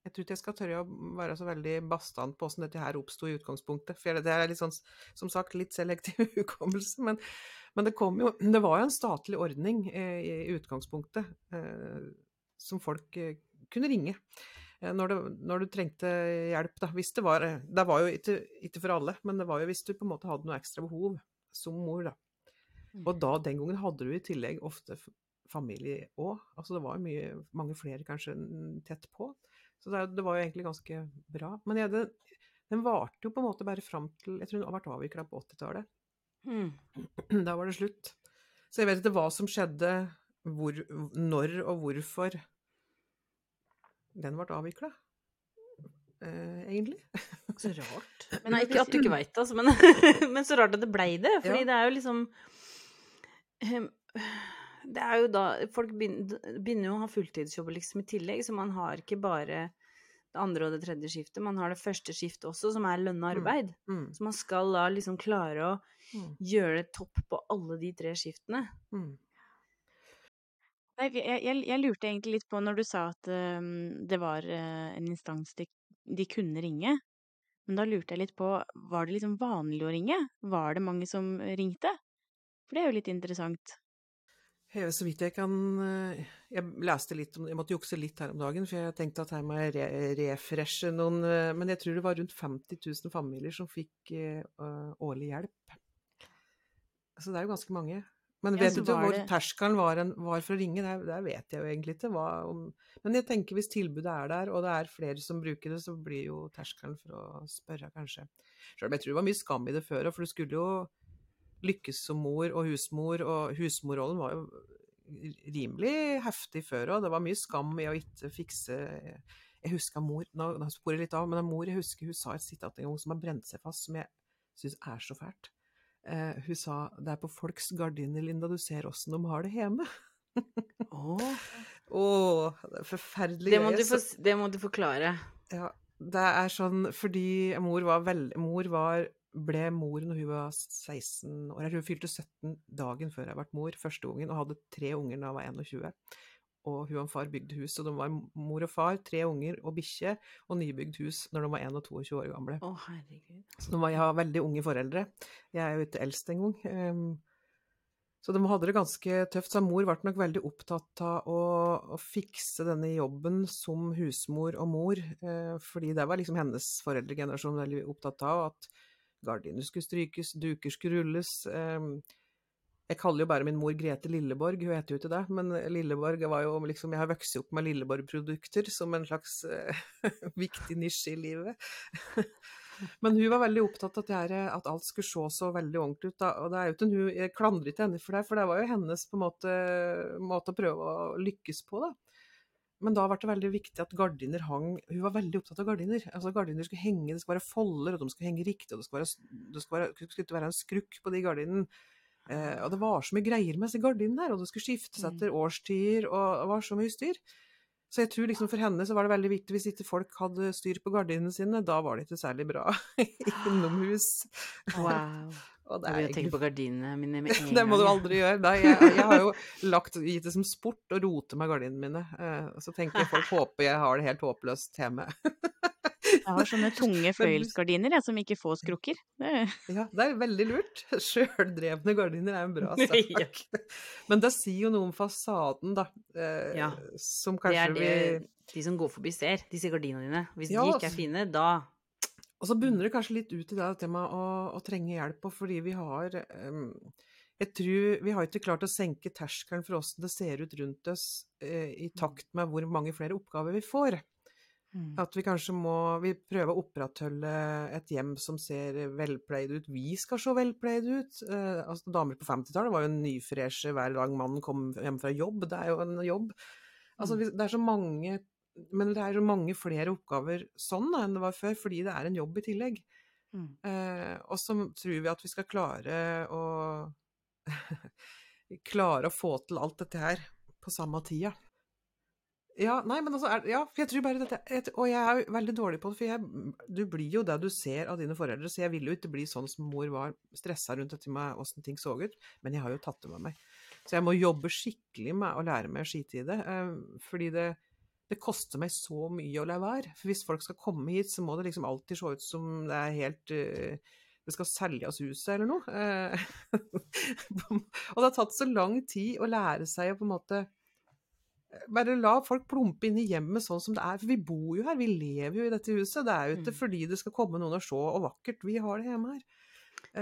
jeg tror ikke jeg skal tørre å være så veldig bastant på hvordan dette her oppsto i utgangspunktet. For det er litt sånn, som sagt, litt selektiv hukommelse. Men, men det kom jo Det var jo en statlig ordning eh, i utgangspunktet. Eh, som folk eh, kunne ringe eh, når, det, når, du trengte hjelp. Da. Hvis det var Det var jo ikke, ikke, for alle, men det var jo hvis du på en måte hadde noe ekstra behov som mor, da. Og da, den gangen hadde du i tillegg ofte familie òg. Altså det var jo mye, mange flere kanskje tett på. Så det, det var jo egentlig ganske bra. Men ja, det, den varte jo på en måte bare fram til Jeg tror den har vært avvikla på 80-tallet. Mm. Da var det slutt. Så jeg vet ikke hva som skjedde, hvor, når og hvorfor den ble avvikla. Eh, egentlig. Så rart. Men nei, ikke at du ikke veit, altså, men, men, så rart at det blei det. Fordi ja. det er jo liksom ehm, Det er jo da Folk begynner jo å ha fulltidsjobber liksom i tillegg, så man har ikke bare det andre og det tredje skiftet. Man har det første skiftet også, som er lønna mm, arbeid. Mm. Mm. Så man skal da liksom klare å mm. gjøre det topp på alle de tre skiftene. Mm. Nei, jeg, jeg, jeg, lurte egentlig litt på når du sa at um, det var uh, en instans de, de, kunne ringe. Men da lurte jeg litt på, var det liksom vanlig å ringe? Var det mange som ringte? For det er jo litt interessant. Så vidt jeg kan eh, Jeg leste litt om Jeg måtte jukse litt her om dagen, for jeg tenkte at her må jeg re refreshe noen eh, Men jeg tror det var rundt 50 000 familier som fikk uh, årlig hjelp. Så det er jo ganske mange. Men vet ja, du hvor terskelen var, var, for å ringe? Det, det, vet jeg jo egentlig ikke. Om, men jeg tenker hvis tilbudet er der, og det er flere som bruker det, så blir jo terskelen for å spørre, kanskje. Selv om jeg tror det var mye skam i det før òg, for du skulle jo lykkes som mor og husmor, og husmorrollen var jo rimelig heftig før òg. Det var mye skam i å ikke fikse Jeg husker mor Nå, nå sporer jeg litt av, men mor jeg husker hun sa et sitat en gang som har brent seg fast, som jeg syns er så fælt. Eh, hun sa 'det er på folks gardiner, Linda, du ser åssen de har det hjemme'. Å, oh. oh, det er forferdelig. Det må, du for, det må du forklare. Ja, det er sånn fordi mor var, veld, mor var ble mor når hun var 16 år. Hun fylte 17 dagen før jeg ble mor, første ungen, og hadde tre unger da hun var 21. Og hun og far bygde hus, så de var mor og far, tre unger og bikkje, og nybygd hus når de var 1 og 22 år gamle. Å, herregud. Så de var, jeg har veldig unge foreldre. Jeg er jo ikke eldst engang. Um, så de hadde det ganske tøft. Så mor ble nok veldig opptatt av å, å fikse denne jobben som husmor og mor, eh, fordi det var liksom hennes foreldregenerasjon veldig opptatt av. at Gardiner skulle strykes, duker skulle rulles. Ehm, jeg kaller jo bare min mor Grete Lilleborg, hun heter jo ikke det, men Lilleborg var jo liksom Jeg har vokst opp med Lilleborg-produkter som en slags uh, viktig nisje i livet. men hun var veldig opptatt av at, at, alt skulle se så veldig ordentlig ut. Da. Og det er jo ikke hun, Jeg klandrer ikke henne for det, for det var jo hennes på en måte, måte å prøve å lykkes på. da. Men da ble det veldig viktig at gardiner hang Hun var veldig opptatt av gardiner. Altså Gardiner skulle henge, det skulle være folder, og de skulle henge riktig, og det skulle, være, det skulle, være, det skulle være en skrukk på de gardinene. Eh, og det var så mye greier med disse gardinene der, og det skulle skiftes mm. etter årstider, og det var så mye styr. Så jeg tror liksom for henne så var det veldig viktig hvis ikke folk hadde styr på gardinene sine, da var det ikke særlig bra innomhus. Wow. Og det er jeg tenker på gardinene mine med en gang. det må du aldri gjøre. Nei, jeg, jeg, har jo lagt, gitt det som sport å rote med gardinene mine. Uh, så tenker jeg folk håper jeg har det helt håpløst hjemme. jeg har sånne tunge føyelsgardiner som ikke får skrukker. Det... Ja, det er veldig lurt. Sjøldrevne gardiner er en bra sak. Men det sier jo noe om fasaden, da. Uh, ja. Som kanskje det er det de som går forbi ser, disse gardinene dine. Hvis ja, de ikke er fine, da og så bunner det kanskje litt ut i det temaet å, å trenge hjelp, og fordi vi har um, jeg tror Vi har ikke klart å senke terskelen for åssen det ser ut rundt oss eh, i mm. takt med hvor mange flere oppgaver vi får. Mm. At vi kanskje må vi prøve å opprettholde et hjem som ser velpleid ut. Vi skal se velpleid ut. Eh, altså, damer på 50-tallet var jo nyfreshe hver dag mannen kom hjem fra jobb. Det er jo en jobb. Altså, mm. det er så mange men det er mange flere oppgaver sånn da, enn det var før, fordi det er en jobb i tillegg. Mm. Eh, og så tror vi at vi skal klare å klare å få til alt dette her på samme tida. Ja, nei, men altså, er, ja, for jeg tror bare dette Og jeg er veldig dårlig på det, for jeg, du blir jo det du ser av dine foreldre, så jeg vil jo ikke bli sånn som mor var, stressa rundt dette med åssen ting så ut, men jeg har jo tatt det med meg. Så jeg må jobbe skikkelig med å lære meg å skite i det, eh, fordi det det koster meg så mye å la være. For hvis folk skal komme hit, så må det liksom alltid se ut som det er helt uh, Det skal selges huset eller noe. Uh, og det har tatt så lang tid å lære seg å på en måte Bare la folk plumpe inn i hjemmet sånn som det er. For vi bor jo her, vi lever jo i dette huset. Det er jo ikke Mm. fordi det skal komme noen og se og vakkert. Vi har det hjemme her.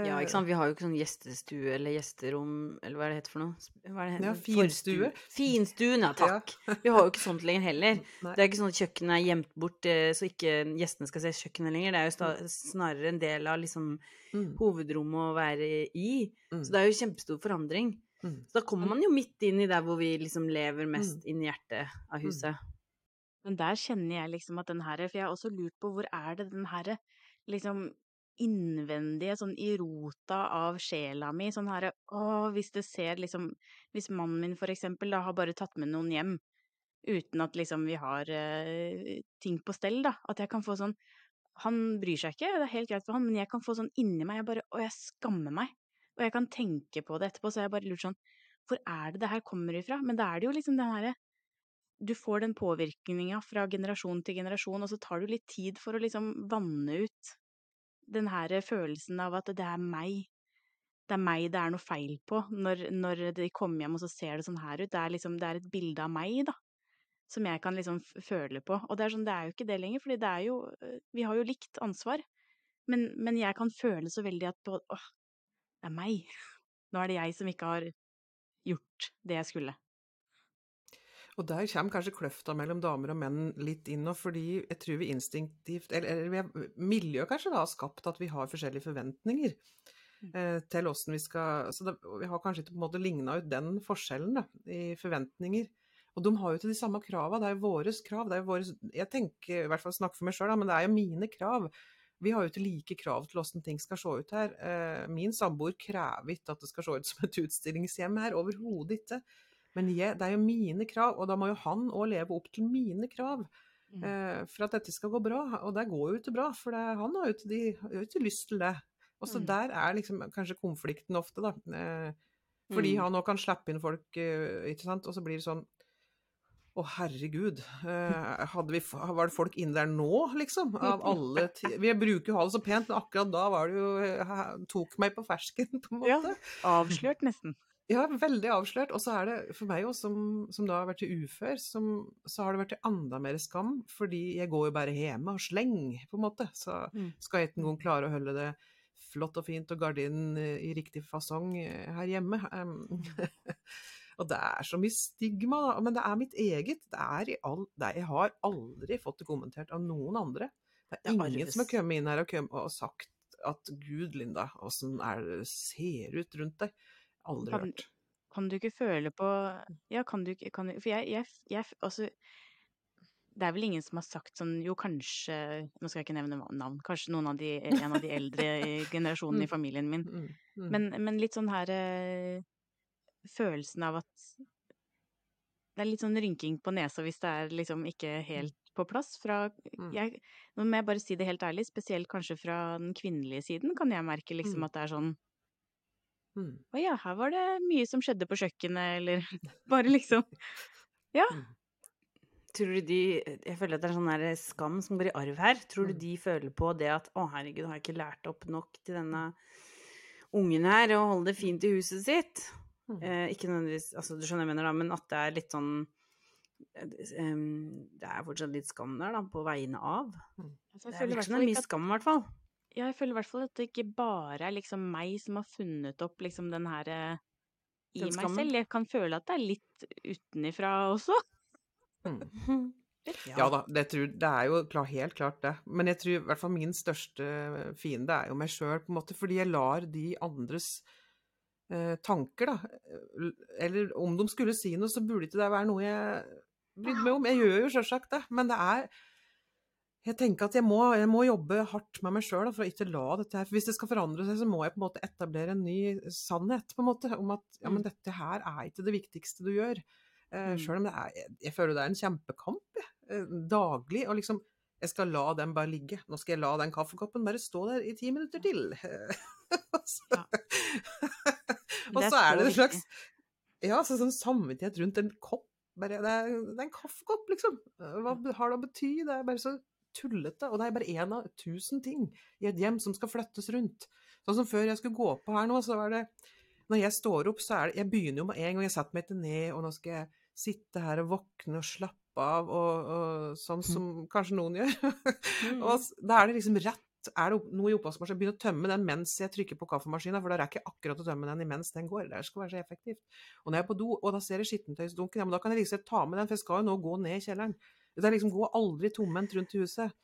Ja, Eh, ikke sant. Vi har jo ikke sånn gjestestue eller gjesterom, eller hva er det heter for noe? Hva er det Ja, finstue. Finstuen, ja, Ja. takk. Vi har jo ikke sånt lenger heller. Nei. Det er ikke sånn at kjøkkenet er gjemt bort eh, så ikke gjestene skal se kjøkkenet lenger. Det er jo snarere en del av liksom Mm, hovedrommet å være i. mm, Så det er jo kjempestor forandring. mm. Så da kommer man jo midt inn i der hvor vi liksom lever mest inn i hjertet av huset. Men der kjenner jeg liksom at den her For jeg har også lurt på hvor er det den her liksom innvendige, sånn i rota av sjela mi, sånn herre Å, hvis det ser liksom Hvis mannen min for eksempel da har bare tatt med noen hjem uten at liksom vi har eh, ting på stell, da, at jeg kan få sånn Han bryr seg ikke, det er helt greit for han, men jeg kan få sånn inni meg, jeg bare Å, jeg skammer meg. Og jeg kan tenke på det etterpå, så jeg bare lurt sånn Hvor er det det her kommer ifra? Men da er det jo liksom den herre du får den påvirkninga fra generasjon til generasjon, og så tar jo litt tid for å liksom vanne ut den her følelsen av at det er meg. Det er meg det er noe feil på, når, når de kommer hjem og så ser det sånn her ut. Det er liksom, det er et bilde av meg, da. Som jeg kan liksom føle på. Og det er sånn, det er jo ikke det lenger, fordi det er jo Vi har jo likt ansvar. Men, men jeg kan føle så veldig at åh, det er meg. Nå er det jeg som ikke har gjort det jeg skulle. Og der kommer kanskje kløfta mellom damer og menn litt inn nå, fordi jeg tror vi instinktivt Eller, eller er, miljøet kanskje da har skapt at vi har forskjellige forventninger eh, til åssen vi skal Så det, vi har kanskje ikke på en måte ligna ut den forskjellen da, i forventninger. Og de har jo ikke de samme krava, det er jo våre krav. det er jo våres, Jeg tenker, i hvert fall snakker for meg sjøl, men det er jo mine krav. Vi har jo ikke like krav til åssen ting skal se ut her. Eh, min samboer krever ikke at det skal se ut som et utstillingshjem her, overhodet ikke. Men jeg, det er jo mine krav, og da må jo han òg leve opp til mine krav Mm. eh, for at dette skal gå bra. Og det går jo ikke bra, for det, han har jo ikke, de, har jo ikke lyst til det. Og så Mm. der er liksom kanskje konflikten ofte, da. Eh, fordi Mm. han òg kan slippe inn folk, eh, ikke sant, og så blir det sånn å, herregud. Eh, vi, var det folk inne der nå, liksom? Av alle Vi bruker jo ha det så pent, men akkurat da var det jo eh, Tok meg på fersken, på en Ja. Avslørt, nesten. Ja, veldig avslørt. Og så er det for meg òg, som, som da har vært ufør, som, så har det vært til enda mer skam, fordi jeg går jo bare hjemme og sleng, på en måte. Så Mm. skal jeg ikke engang klare å holde det flott og fint og gardinen eh, i riktig fasong eh, her hjemme. Um, og det er så mye stigma, da. Men det er mitt eget. Det er i all, det er, jeg har aldri fått det kommentert av noen andre. Det er Det er ingen som har kommet inn her og, og sagt at gud, Linda, åssen er det ser ut rundt deg? Aldri Kan- hørt. Kan du ikke føle på Ja, kan du ikke kan, du- For jeg, jeg, jeg Altså det er vel ingen som har sagt sånn Jo, kanskje Nå skal jeg ikke nevne navn. Kanskje noen av de, en av de eldre i generasjonen i Mm. familien min. Mm, mm. Men, men litt sånn her eh, Følelsen av at Det er litt sånn rynking på nesa hvis det er liksom ikke helt på plass. Fra Mm. jeg, Nå må jeg bare si det helt ærlig, spesielt kanskje fra den kvinnelige siden kan jeg merke liksom Mm. at det er sånn Mm. Å ja, her var det mye som skjedde på kjøkkenet, eller bare liksom Tror du de Jeg føler at det er sånn der skam som går i arv her. Tror du Mm. de føler på det at 'Å, herregud, har jeg ikke lært opp nok til denne ungen her å holde det fint i huset sitt'? Mm. Eh, ikke nødvendigvis Altså, du skjønner jeg mener, da, men at det er litt sånn eh, Det er fortsatt litt skam der, da, på vegne av. altså, Det jeg virker som det er mye at skam, i hvert fall. Ja, jeg føler i hvert fall at det ikke bare er liksom meg som har funnet opp liksom den her eh, i Den meg skammen? selv. Jeg kan føle at det er litt utenifra også. Mm. Ja da, det, tror, det er jo klar, helt klart det. Men jeg tror i hvert fall min største fiende er jo meg sjøl, på en måte. Fordi jeg lar de andres eh, tanker, da Eller om de skulle si noe, så burde ikke det være noe jeg brydde meg om. Jeg gjør jo sjølsagt det, men det er jeg tenker at jeg må, jeg må jobbe hardt med meg sjøl for å ikke la dette her For hvis det skal forandre seg, så må jeg på en måte etablere en ny sannhet på en måte, om at ja, men Mm. dette her er ikke det viktigste du gjør. Eh, Mm. Sjøl om det er jeg, jeg føler det er en kjempekamp, jeg. Eh, Daglig. Og liksom Jeg skal la den bare ligge. Nå skal jeg la den kaffekoppen bare stå der i ti minutter til. Og så-. Og så er det en slags. Ja, så sånn samvittighet rundt en kopp. Bare, det, er, det er en kaffekopp, liksom. Hva har det å bety? Det er bare så tullete. Og det er bare én av tusen ting i et hjem som skal flyttes rundt. Sånn som før jeg skulle gå på her nå, så var det Når jeg står opp, så er det Jeg begynner jo med en gang jeg setter meg ikke ned, og nå skal jeg sitte her og våkne og slappe av, og, og sånn som kanskje noen gjør. Mm. og da er det liksom rett er det noe i oppvaskmaskinen, begynn å tømme den mens jeg trykker på kaffemaskinen, for da er ikke akkurat å tømme den imens den går. Det skal være så effektivt. Og når jeg er på do, og da ser jeg skittentøysdunken, ja, men da kan jeg liksom ta med den, for jeg skal jo nå gå ned i kjelleren. Det er liksom gå aldri tomhendt rundt i huset.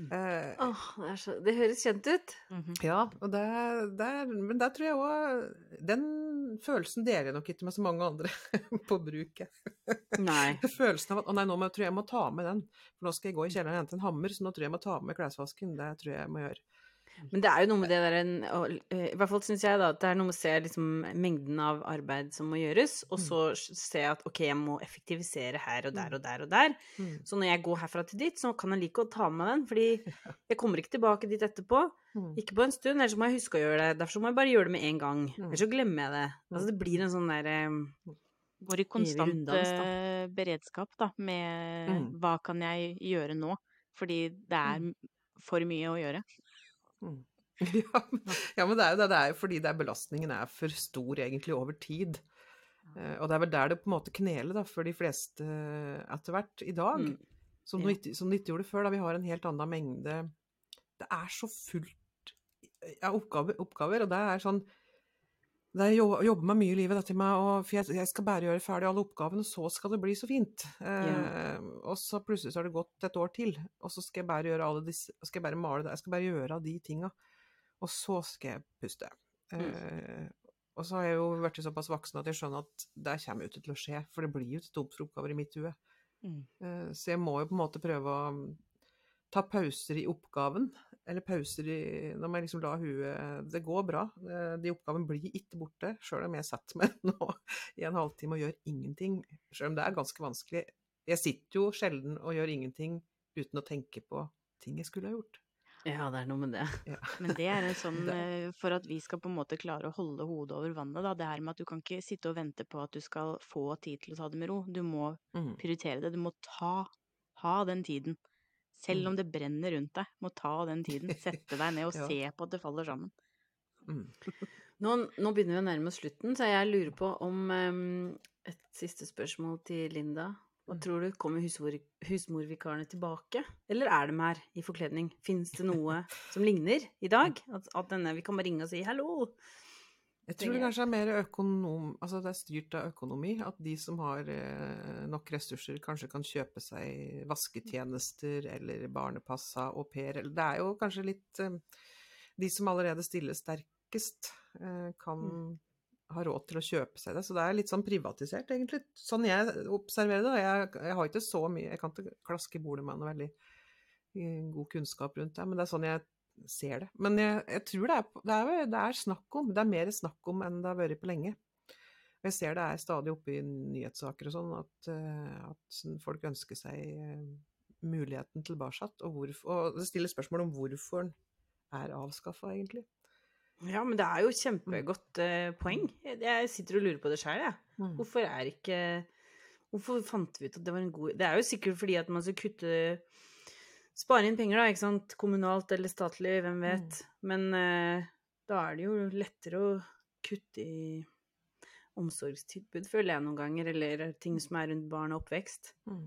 Uh, Åh, det, er så, det høres kjent ut. Mhm. ja, og det, der, men der tror jeg òg Den følelsen deler jeg nok ikke med så mange andre på bruket. Nei. Følelsen av at å nei, nå må, tror jeg jeg må ta med den, for nå skal jeg gå i kjelleren og hente en hammer, så nå tror jeg jeg må ta med klesvasken. Det tror jeg jeg må gjøre. Men det er jo noe med det der en- og, eh, I hvert fall syns jeg da at det er noe med å se liksom mengden av arbeid som må gjøres, og så se at ok, jeg må effektivisere her og der og der og der. Mm. Så når jeg går herfra til dit, så kan jeg like godt ta med den, fordi jeg kommer ikke tilbake dit etterpå. Mm. Ikke på en stund, ellers må jeg huske å gjøre det. Derfor må jeg bare gjøre det med en gang. Mm. Ellers så glemmer jeg det. Altså det blir en sånn derre Går i konstant runddans, da. eh, beredskap da, med Mm. hva kan jeg gjøre nå? Fordi det er for mye å gjøre. Mm. Ja, men- ja, men det er jo det. Det er jo fordi det er belastningen er for stor egentlig over tid. Eh, og det er vel der det på en måte kneler da, for de fleste eh, etter hvert i dag. Mm. Som, Ja. som det ikke gjorde før, da vi har en helt annen mengde Det er så fullt av oppgaver, oppgaver, og det er sånn det er å jobber meg mye i livet, dette med å, for jeg, jeg skal bare gjøre ferdig alle oppgavene, så skal det bli så fint. Eh, og så plutselig så har det gått et år til, og så skal jeg bare gjøre alle disse, skal jeg bare male det, jeg skal bare gjøre de tinga. Og så skal jeg puste. Eh, og så har jeg jo vært såpass voksen at jeg skjønner at det kommer ikke til å skje, for det blir jo ikke tomt for oppgaver i mitt hue. Mm. Eh, Så jeg må jo på en måte prøve å mm, ta pauser i oppgaven. Eller pauser i Nå må jeg liksom la huet Det går bra. Eh, De oppgavene blir ikke borte, sjøl om jeg setter meg nå i en halvtime og gjør ingenting. Sjøl om det er ganske vanskelig. Jeg sitter jo sjelden og gjør ingenting uten å tenke på ting jeg skulle ha gjort. Ja, det er noe med det. Men det er en sånn eh, For at vi skal på en måte klare å holde hodet over vannet, da. Det her med at du kan ikke sitte og vente på at du skal få tid til å ta det med ro. Du må Mm. prioritere det. Du må ta ha den tiden. Selv Mm. om det brenner rundt deg, må ta den tiden. Sette deg ned og Ja. se på at det faller sammen. Mm. Nå, nå begynner vi å nærme oss slutten, så jeg lurer på om um, et siste spørsmål til Linda. Hva Mm. tror du? Kommer husmor, husmorvikarene tilbake? Eller er de her i forkledning? Fins det noe som ligner i dag? At, at denne, vi kan bare ringe og si 'hallo'? Jeg tror det kanskje er mer økonom... Altså det er styrt av økonomi. At de som har eh, nok ressurser, kanskje kan kjøpe seg vasketjenester eller barnepassa au pair. Det er jo kanskje litt eh, De som allerede stiller sterkest, eh, kan Mm. ha råd til å kjøpe seg det. Så det er litt sånn privatisert, egentlig. Sånn jeg observerer det. Og jeg, jeg har ikke så mye Jeg kan ikke klaske i bordet med noe veldig god kunnskap rundt det, men det er sånn jeg ser det. Men jeg, jeg tror det er, det, er, det er snakk om, det er mer snakk om enn det har vært på lenge. Og jeg ser det er stadig oppe i nyhetssaker og sånn, at, eh, at folk ønsker seg eh, muligheten tilbake. Og, hvorfor, og det stiller spørsmål om hvorfor den er avskaffa, egentlig. Ja, men det er jo kjempegodt eh, poeng. Jeg, sitter og lurer på det sjøl, jeg. Mm. Hvorfor er ikke Hvorfor fant vi ut at det var en god Det er jo sikkert fordi at man skal kutte Spare inn penger, da, ikke sant? Kommunalt eller statlig, hvem vet. Men eh, da er det jo lettere å kutte i omsorgstilbud, føler jeg noen ganger, eller ting som er rundt barn og oppvekst. Mm.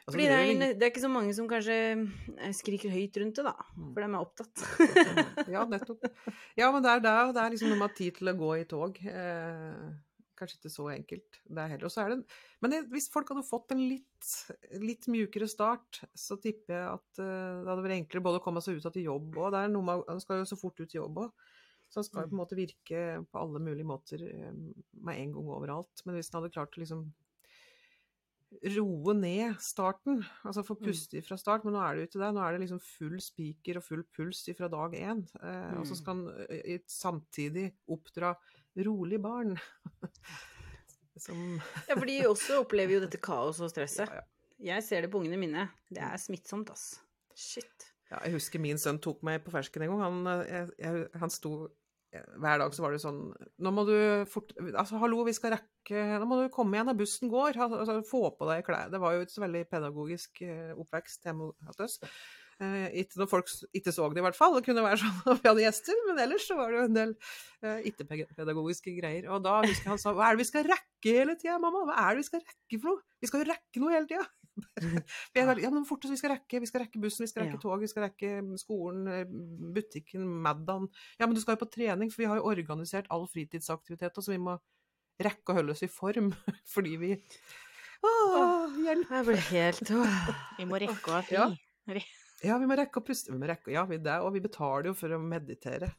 Altså, Fordi det er, en- det er ikke så mange som kanskje eh, skriker høyt rundt det, da. Mm. For de er opptatt. Ja, nettopp. Ja, men det er, det er, det er liksom noe med tid til å gå i tog. Eh, kanskje ikke så enkelt. Det er heller. Og så er det, men det, hvis folk hadde fått en litt, litt mjukere start, så tipper jeg at uh, det hadde vært enklere både å komme seg ut av til jobb og det er noe med, Man skal jo så fort ut i jobb òg. Så det skal jo på en måte virke på alle mulige måter eh, med en gang overalt. Men hvis han hadde klart å liksom roe ned starten, altså få puste fra start, men nå er det jo ikke det. Nå er det liksom full spiker og full puls fra dag én. Eh, Og så Mm. skal eh, samtidig oppdra rolig barn. Som Ja, for de også opplever jo dette kaoset og stresset. ja, ja. Jeg ser det på ungene mine. Det er smittsomt, ass. Shit. Ja, jeg husker min sønn tok meg på fersken en gang. Han, eh, jeg, jeg, han sto eh, Hver dag så var det sånn Nå må du fort Altså, hallo, vi skal rekke Nå må du komme igjen når bussen går. Altså, få på deg klær. Det var jo ikke så veldig pedagogisk eh, oppvekst hjemme hos oss. Eh, ikke når folk ikke så det, i hvert fall. Det kunne være sånn at vi hadde gjester, men ellers så var det jo en del eh, ikke-pedagogiske greier. Og da husker jeg han sa hva er det vi skal rekke hele tida, mamma? Hva er det vi skal rekke for noe? Vi skal jo rekke noe hele tida! Ja, men fortest, vi skal rekke, vi skal rekke bussen, vi skal rekke Ja. tog, vi skal rekke skolen, eh, butikken, Maddan. Ja, men du skal jo på trening, for vi har jo organisert all fritidsaktivitet, og så vi må rekke å holde oss i form fordi vi Åh, hjelp! Jeg blir helt. Vi må rekke å ha fri. Ja. Ja, vi må rekke å puste. Vi må rekke, ja, vi, det, og vi betaler jo for å meditere.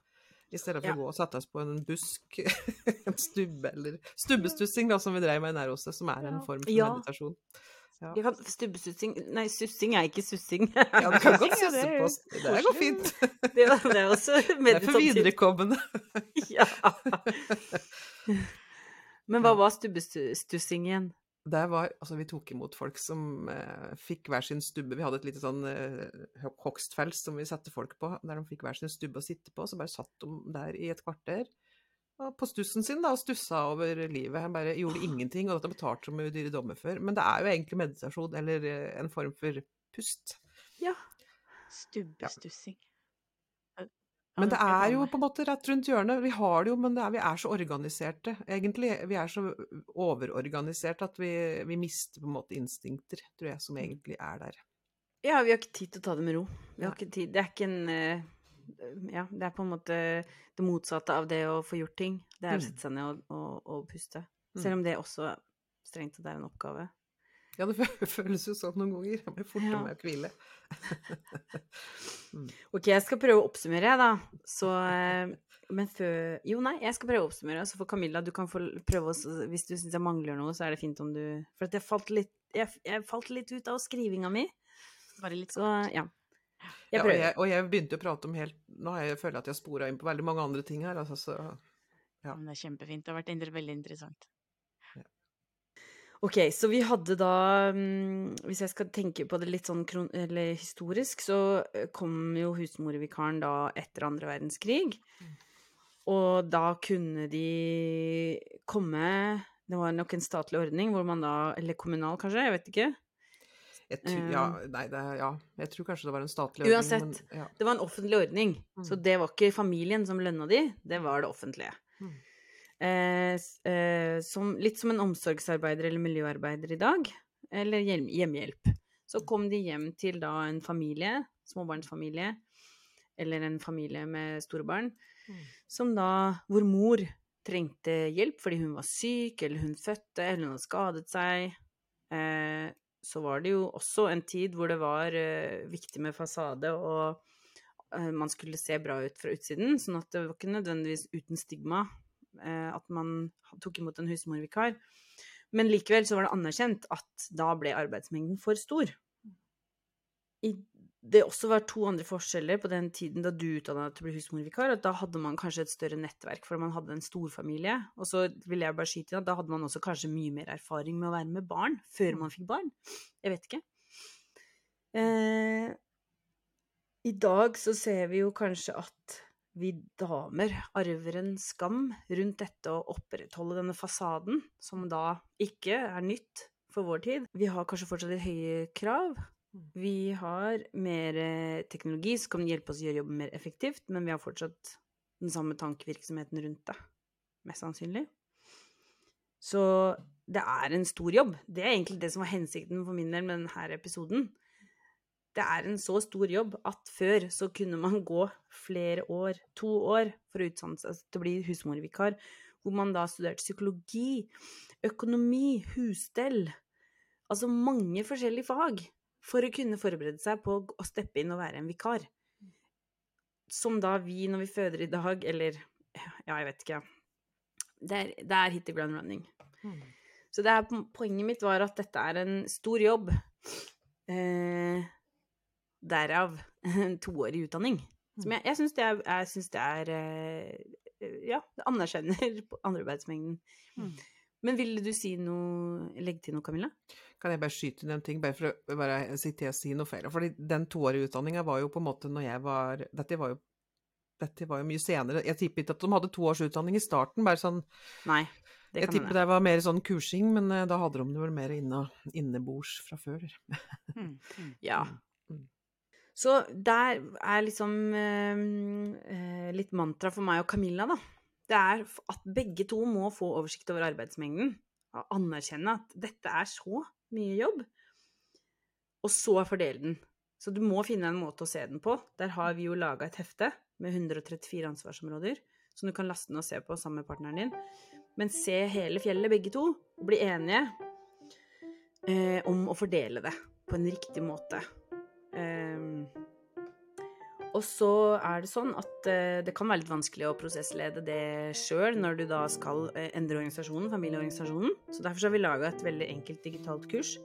I stedet for Ja. å gå og sette oss på en busk, en stubbe, eller stubbestussing, da, som vi drev med i Næråset, som er en form for Ja. meditasjon. Ja. Kan Stubbesussing Nei, sussing er ikke sussing. Ja, du kan godt susse på. Det går fint. Det, var- det er også Det er for viderekommende. Ja. Men hva var stubbestussing igjen? Det var, altså Vi tok imot folk som eh, fikk hver sin stubbe. Vi hadde et lite sånn eh, hogstfels som vi satte folk på, der de fikk hver sin stubbe å sitte på. Så bare satt de der i et kvarter på stussen sin da, og stussa over livet. Han bare gjorde ingenting, og dette betalte som jo dyre dommer før. Men det er jo egentlig meditasjon, eller eh, en form for pust. Ja. Stubbestussing. Men det er jo på en måte rett rundt hjørnet. Vi har det jo, men det er, vi er så organiserte, egentlig. Vi er så overorganiserte at vi, vi mister på en måte instinkter, tror jeg, som egentlig er der. Ja, vi har ikke tid til å ta det med ro. Vi har ikke tid. Det er ikke en eh, Ja, det er på en måte det motsatte av det å få gjort ting. Det er å Mm. sette seg ned og, og, og puste. Mm. Selv om det også strengt tatt er en oppgave. Ja, det føles jo sånn noen ganger. Jeg blir fort Ja. med å hvile. Ok, jeg skal prøve å oppsummere, da. Så eh, Men før Jo, nei, jeg skal prøve å oppsummere. Så for Camilla, du kan få prøve å Hvis du syns jeg mangler noe, så er det fint om du For at jeg falt litt jeg, jeg falt litt ut av skrivinga mi. Bare litt Så ja. Jeg Ja, og, jeg, og jeg begynte å prate om helt Nå har jeg føler jeg at jeg har spora inn på veldig mange andre ting her. Altså, så, ja. Men det er kjempefint. Det har vært veldig interessant. Ok, så vi hadde da mm, Hvis jeg skal tenke på det litt sånn kron eller historisk, så eh, kom jo husmorvikaren da etter andre verdenskrig. Og da kunne de komme Det var nok en statlig ordning hvor man da Eller kommunal, kanskje? Jeg vet ikke. Jeg, tror- ja, nei, det, ja, jeg tror kanskje det var en statlig ordning. Uansett. Men, ja. Det var en offentlig ordning. Så Mm. det var ikke familien som lønna de, det var det offentlige. Mm. Eh, eh, som, litt som en omsorgsarbeider eller miljøarbeider i dag, eller hjem, hjemmehjelp. Så kom de hjem til da en familie, småbarnsfamilie, eller en familie med store barn, Mm. som da, hvor mor trengte hjelp fordi hun var syk, eller hun fødte, eller hun hadde skadet seg. Eh, så var det jo også en tid hvor det var eh, viktig med fasade, og eh, man skulle se bra ut fra utsiden, sånn at det var ikke nødvendigvis uten stigma at man tok imot en husmorvikar. Men likevel så var det anerkjent at da ble arbeidsmengden for stor. I, det også var to andre forskjeller på den tiden da du utdanna deg til å bli husmorvikar. at Da hadde man kanskje et større nettverk, for man hadde en storfamilie. Og så vil jeg bare skyte inn at da hadde man også kanskje mye mer erfaring med å være med barn før man fikk barn. Jeg vet ikke. Eh, I dag så ser vi jo kanskje at vi damer arver en skam rundt dette å opprettholde denne fasaden, som da ikke er nytt for vår tid. Vi har kanskje fortsatt litt høye krav. Vi har mer eh, teknologi som kan hjelpe oss å gjøre jobben mer effektivt, men vi har fortsatt den samme tankevirksomheten rundt det, mest sannsynlig. Så det er en stor jobb. Det er egentlig det som var hensikten for min del med denne episoden. Det er en så stor jobb at før så kunne man gå flere år, to år, for å utdanne seg til å bli husmorvikar, hvor man da studerte psykologi, økonomi, husstell, altså mange forskjellige fag, for å kunne forberede seg på å steppe inn og være en vikar. Som da vi, når vi føder i dag, eller ja, jeg vet ikke Det er, det er hit the ground running. Mm. Så det er, poenget mitt var at dette er en stor jobb. Eh, derav toårig utdanning. Som jeg jeg syns det er, det er eh, Ja, det anerkjenner på andrearbeidsmengden. Mm. Men ville du si noe Legge til noe, Camilla? Kan jeg bare skyte inn en ting, bare for å bare å si noe feil? Fordi den toårige utdanninga var jo på en måte når jeg var Dette var jo, dette var jo mye senere. Jeg tipper ikke at de hadde to års utdanning i starten, bare sånn Nei. Det Jeg tipper det var mer sånn kursing, men eh, da hadde de det vel mer inne, innebords fra før. Mm, mm. Ja. Så der er liksom eh, eh, litt mantra for meg og Camilla, da. Det er at begge to må få oversikt over arbeidsmengden. Og anerkjenne at dette er så mye jobb. Og så fordele den. Så du må finne en måte å se den på. Der har vi jo laga et hefte med 134 ansvarsområder som du kan laste ned og se på sammen med partneren din. Men se hele fjellet, begge to, og bli enige eh, om å fordele det på en riktig måte. Og så er det sånn at eh, det kan være litt vanskelig å prosesslede det sjøl når du da skal eh, endre organisasjonen, familieorganisasjonen. Så derfor har vi laga et veldig enkelt digitalt kurs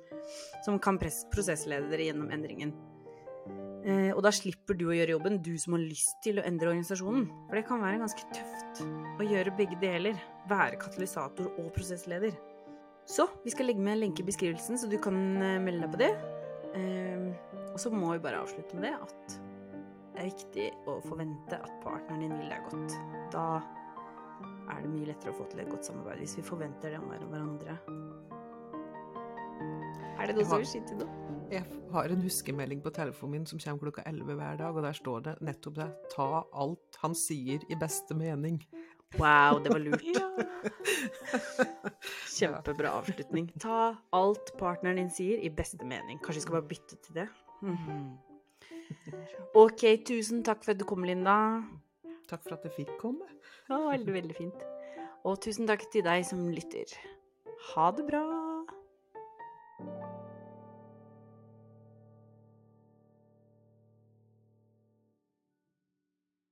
som kan prosesslede dere gjennom endringen. Eh, og da slipper du å gjøre jobben, du som har lyst til å endre organisasjonen. For det kan være ganske tøft å gjøre begge deler. Være katalysator og prosessleder. Så vi skal legge med en lenke i beskrivelsen, så du kan melde deg på det. Og så må vi bare avslutte med det at er viktig å forvente at partneren din vil deg godt. Da er det mye lettere å få til et godt samarbeid hvis vi forventer det om hverandre. Er det noe som vil si til noe? Jeg har en huskemelding på telefonen min som kommer klokka 11 hver dag, og der står det nettopp det. Ta alt han sier i beste mening. Wow, det var lurt. Ja. Kjempebra avslutning. Ta alt partneren din sier, i beste mening. Kanskje vi skal bare bytte til det? Mhm. Ok, tusen takk for at du kom, Linda. Takk for at jeg fikk komme. Det var veldig, veldig fint. Og tusen takk til deg som lytter. Ha det bra.